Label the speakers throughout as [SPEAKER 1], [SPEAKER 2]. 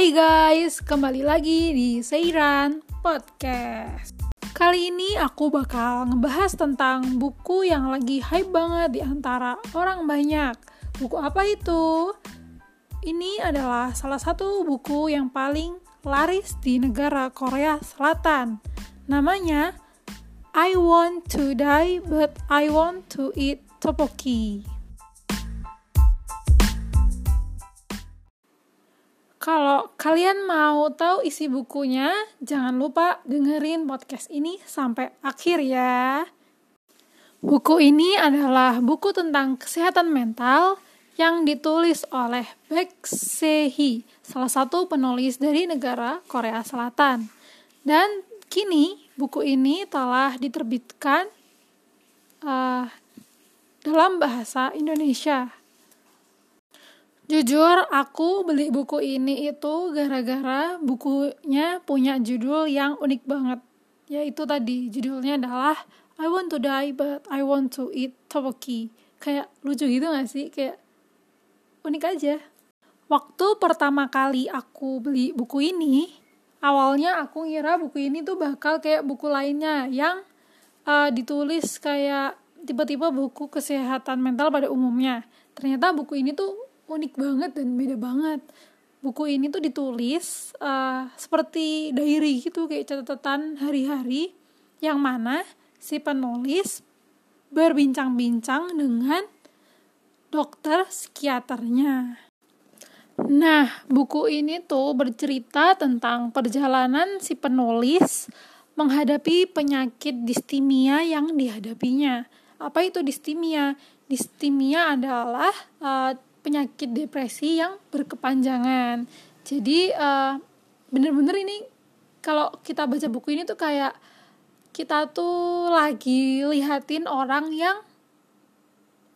[SPEAKER 1] Hai guys, kembali lagi di Seiran Podcast. Kali ini aku bakal ngebahas tentang buku yang lagi hype banget di antara orang banyak. Buku apa itu? Ini adalah salah satu buku yang paling laris di negara Korea Selatan. Namanya I Want to Die But I Want to Eat Tteokbokki. Kalau kalian mau tahu isi bukunya, jangan lupa dengerin podcast ini sampai akhir ya. Buku ini adalah buku tentang kesehatan mental yang ditulis oleh Baek Se-hee, salah satu penulis dari negara Korea Selatan. Dan kini buku ini telah diterbitkan uh, dalam bahasa Indonesia. Jujur, aku beli buku ini itu gara-gara bukunya punya judul yang unik banget. Yaitu tadi, judulnya adalah I want to die but I want to eat tteokbokki. Kayak lucu gitu gak sih? Kayak unik aja. Waktu pertama kali aku beli buku ini, awalnya aku ngira buku ini tuh bakal kayak buku lainnya yang uh, ditulis kayak tipe-tipe buku kesehatan mental pada umumnya. Ternyata buku ini tuh unik banget dan beda banget buku ini tuh ditulis uh, seperti diary gitu kayak catatan hari-hari yang mana si penulis berbincang-bincang dengan dokter psikiaternya. Nah, buku ini tuh bercerita tentang perjalanan si penulis menghadapi penyakit distimia yang dihadapinya. Apa itu distimia? Distimia adalah uh, penyakit depresi yang berkepanjangan. Jadi uh, bener-bener ini kalau kita baca buku ini tuh kayak kita tuh lagi lihatin orang yang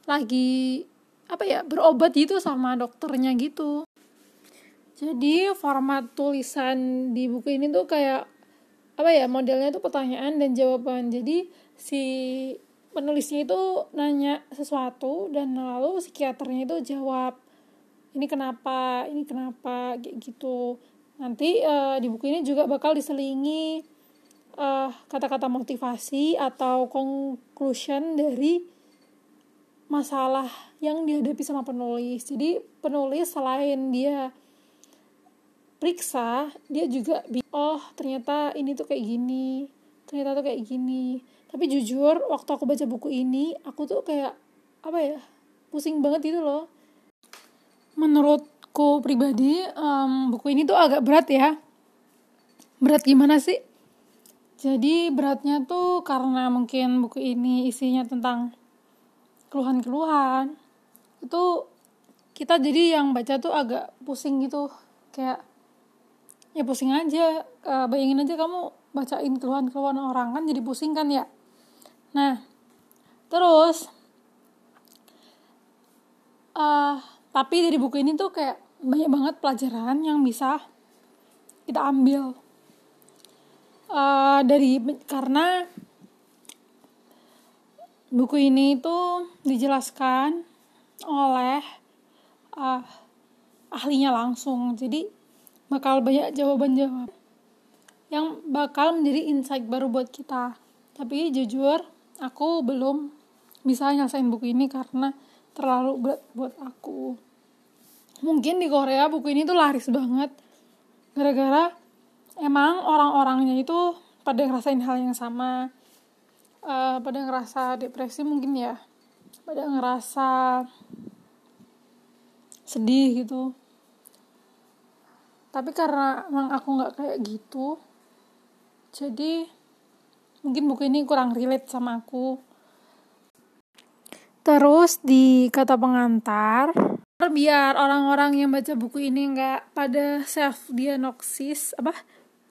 [SPEAKER 1] lagi apa ya berobat gitu sama dokternya gitu. Jadi format tulisan di buku ini tuh kayak apa ya modelnya tuh pertanyaan dan jawaban. Jadi si penulisnya itu nanya sesuatu dan lalu psikiaternya itu jawab ini kenapa? Ini kenapa? Gitu. Nanti uh, di buku ini juga bakal diselingi eh, kata-kata motivasi atau conclusion dari masalah yang dihadapi sama penulis. Jadi penulis selain dia periksa dia juga oh ternyata ini tuh kayak gini ternyata tuh kayak gini tapi jujur waktu aku baca buku ini aku tuh kayak apa ya pusing banget gitu loh. Menurutku pribadi um, buku ini tuh agak berat ya. Berat gimana sih? Jadi beratnya tuh karena mungkin buku ini isinya tentang keluhan-keluhan. Itu kita jadi yang baca tuh agak pusing gitu. Kayak ya pusing aja. Uh, bayangin aja kamu bacain keluhan-keluhan orang kan jadi pusing kan ya Nah, terus uh, tapi dari buku ini tuh kayak banyak banget pelajaran yang bisa kita ambil. Uh, dari karena buku ini itu dijelaskan oleh uh, ahlinya langsung. Jadi bakal banyak jawaban-jawaban yang bakal menjadi insight baru buat kita. Tapi jujur aku belum bisa nyelesain buku ini karena terlalu berat buat aku. Mungkin di Korea buku ini tuh laris banget. Gara-gara emang orang-orangnya itu pada ngerasain hal yang sama. Uh, pada ngerasa depresi mungkin ya. Pada ngerasa sedih gitu. Tapi karena emang aku nggak kayak gitu jadi mungkin buku ini kurang relate sama aku. Terus di kata pengantar biar orang-orang yang baca buku ini nggak pada self diagnosis apa?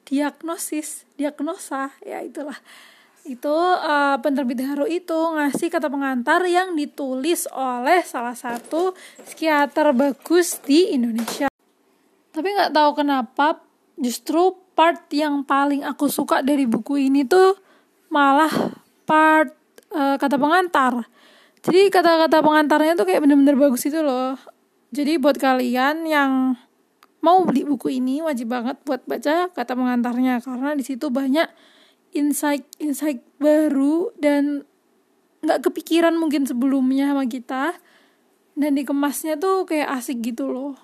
[SPEAKER 1] Diagnosis diagnosa ya itulah. Itu uh, penerbit Haru itu ngasih kata pengantar yang ditulis oleh salah satu psikiater bagus di Indonesia. Tapi nggak tahu kenapa justru part yang paling aku suka dari buku ini tuh malah part uh, kata pengantar. Jadi kata-kata pengantarnya tuh kayak bener-bener bagus itu loh. Jadi buat kalian yang mau beli buku ini wajib banget buat baca kata pengantarnya. Karena di situ banyak insight insight baru dan nggak kepikiran mungkin sebelumnya sama kita. Dan dikemasnya tuh kayak asik gitu loh.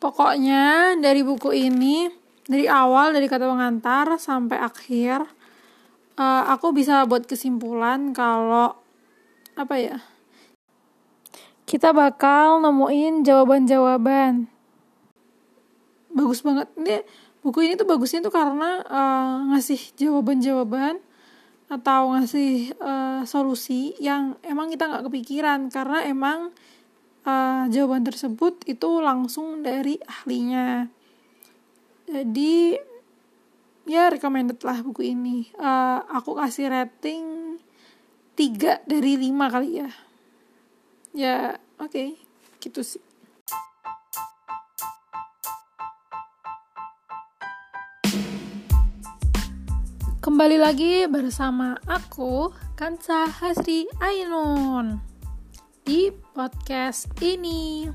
[SPEAKER 1] Pokoknya dari buku ini dari awal dari kata pengantar sampai akhir uh, aku bisa buat kesimpulan kalau apa ya kita bakal nemuin jawaban-jawaban. Bagus banget. Ini buku ini tuh bagusnya tuh karena uh, ngasih jawaban-jawaban atau ngasih uh, solusi yang emang kita nggak kepikiran karena emang uh, jawaban tersebut itu langsung dari ahlinya jadi ya recommended lah buku ini. Uh, aku kasih rating 3 dari 5 kali ya. Ya oke. Okay, gitu sih. Kembali lagi bersama aku, Kansa Hasri Ainun, di podcast ini.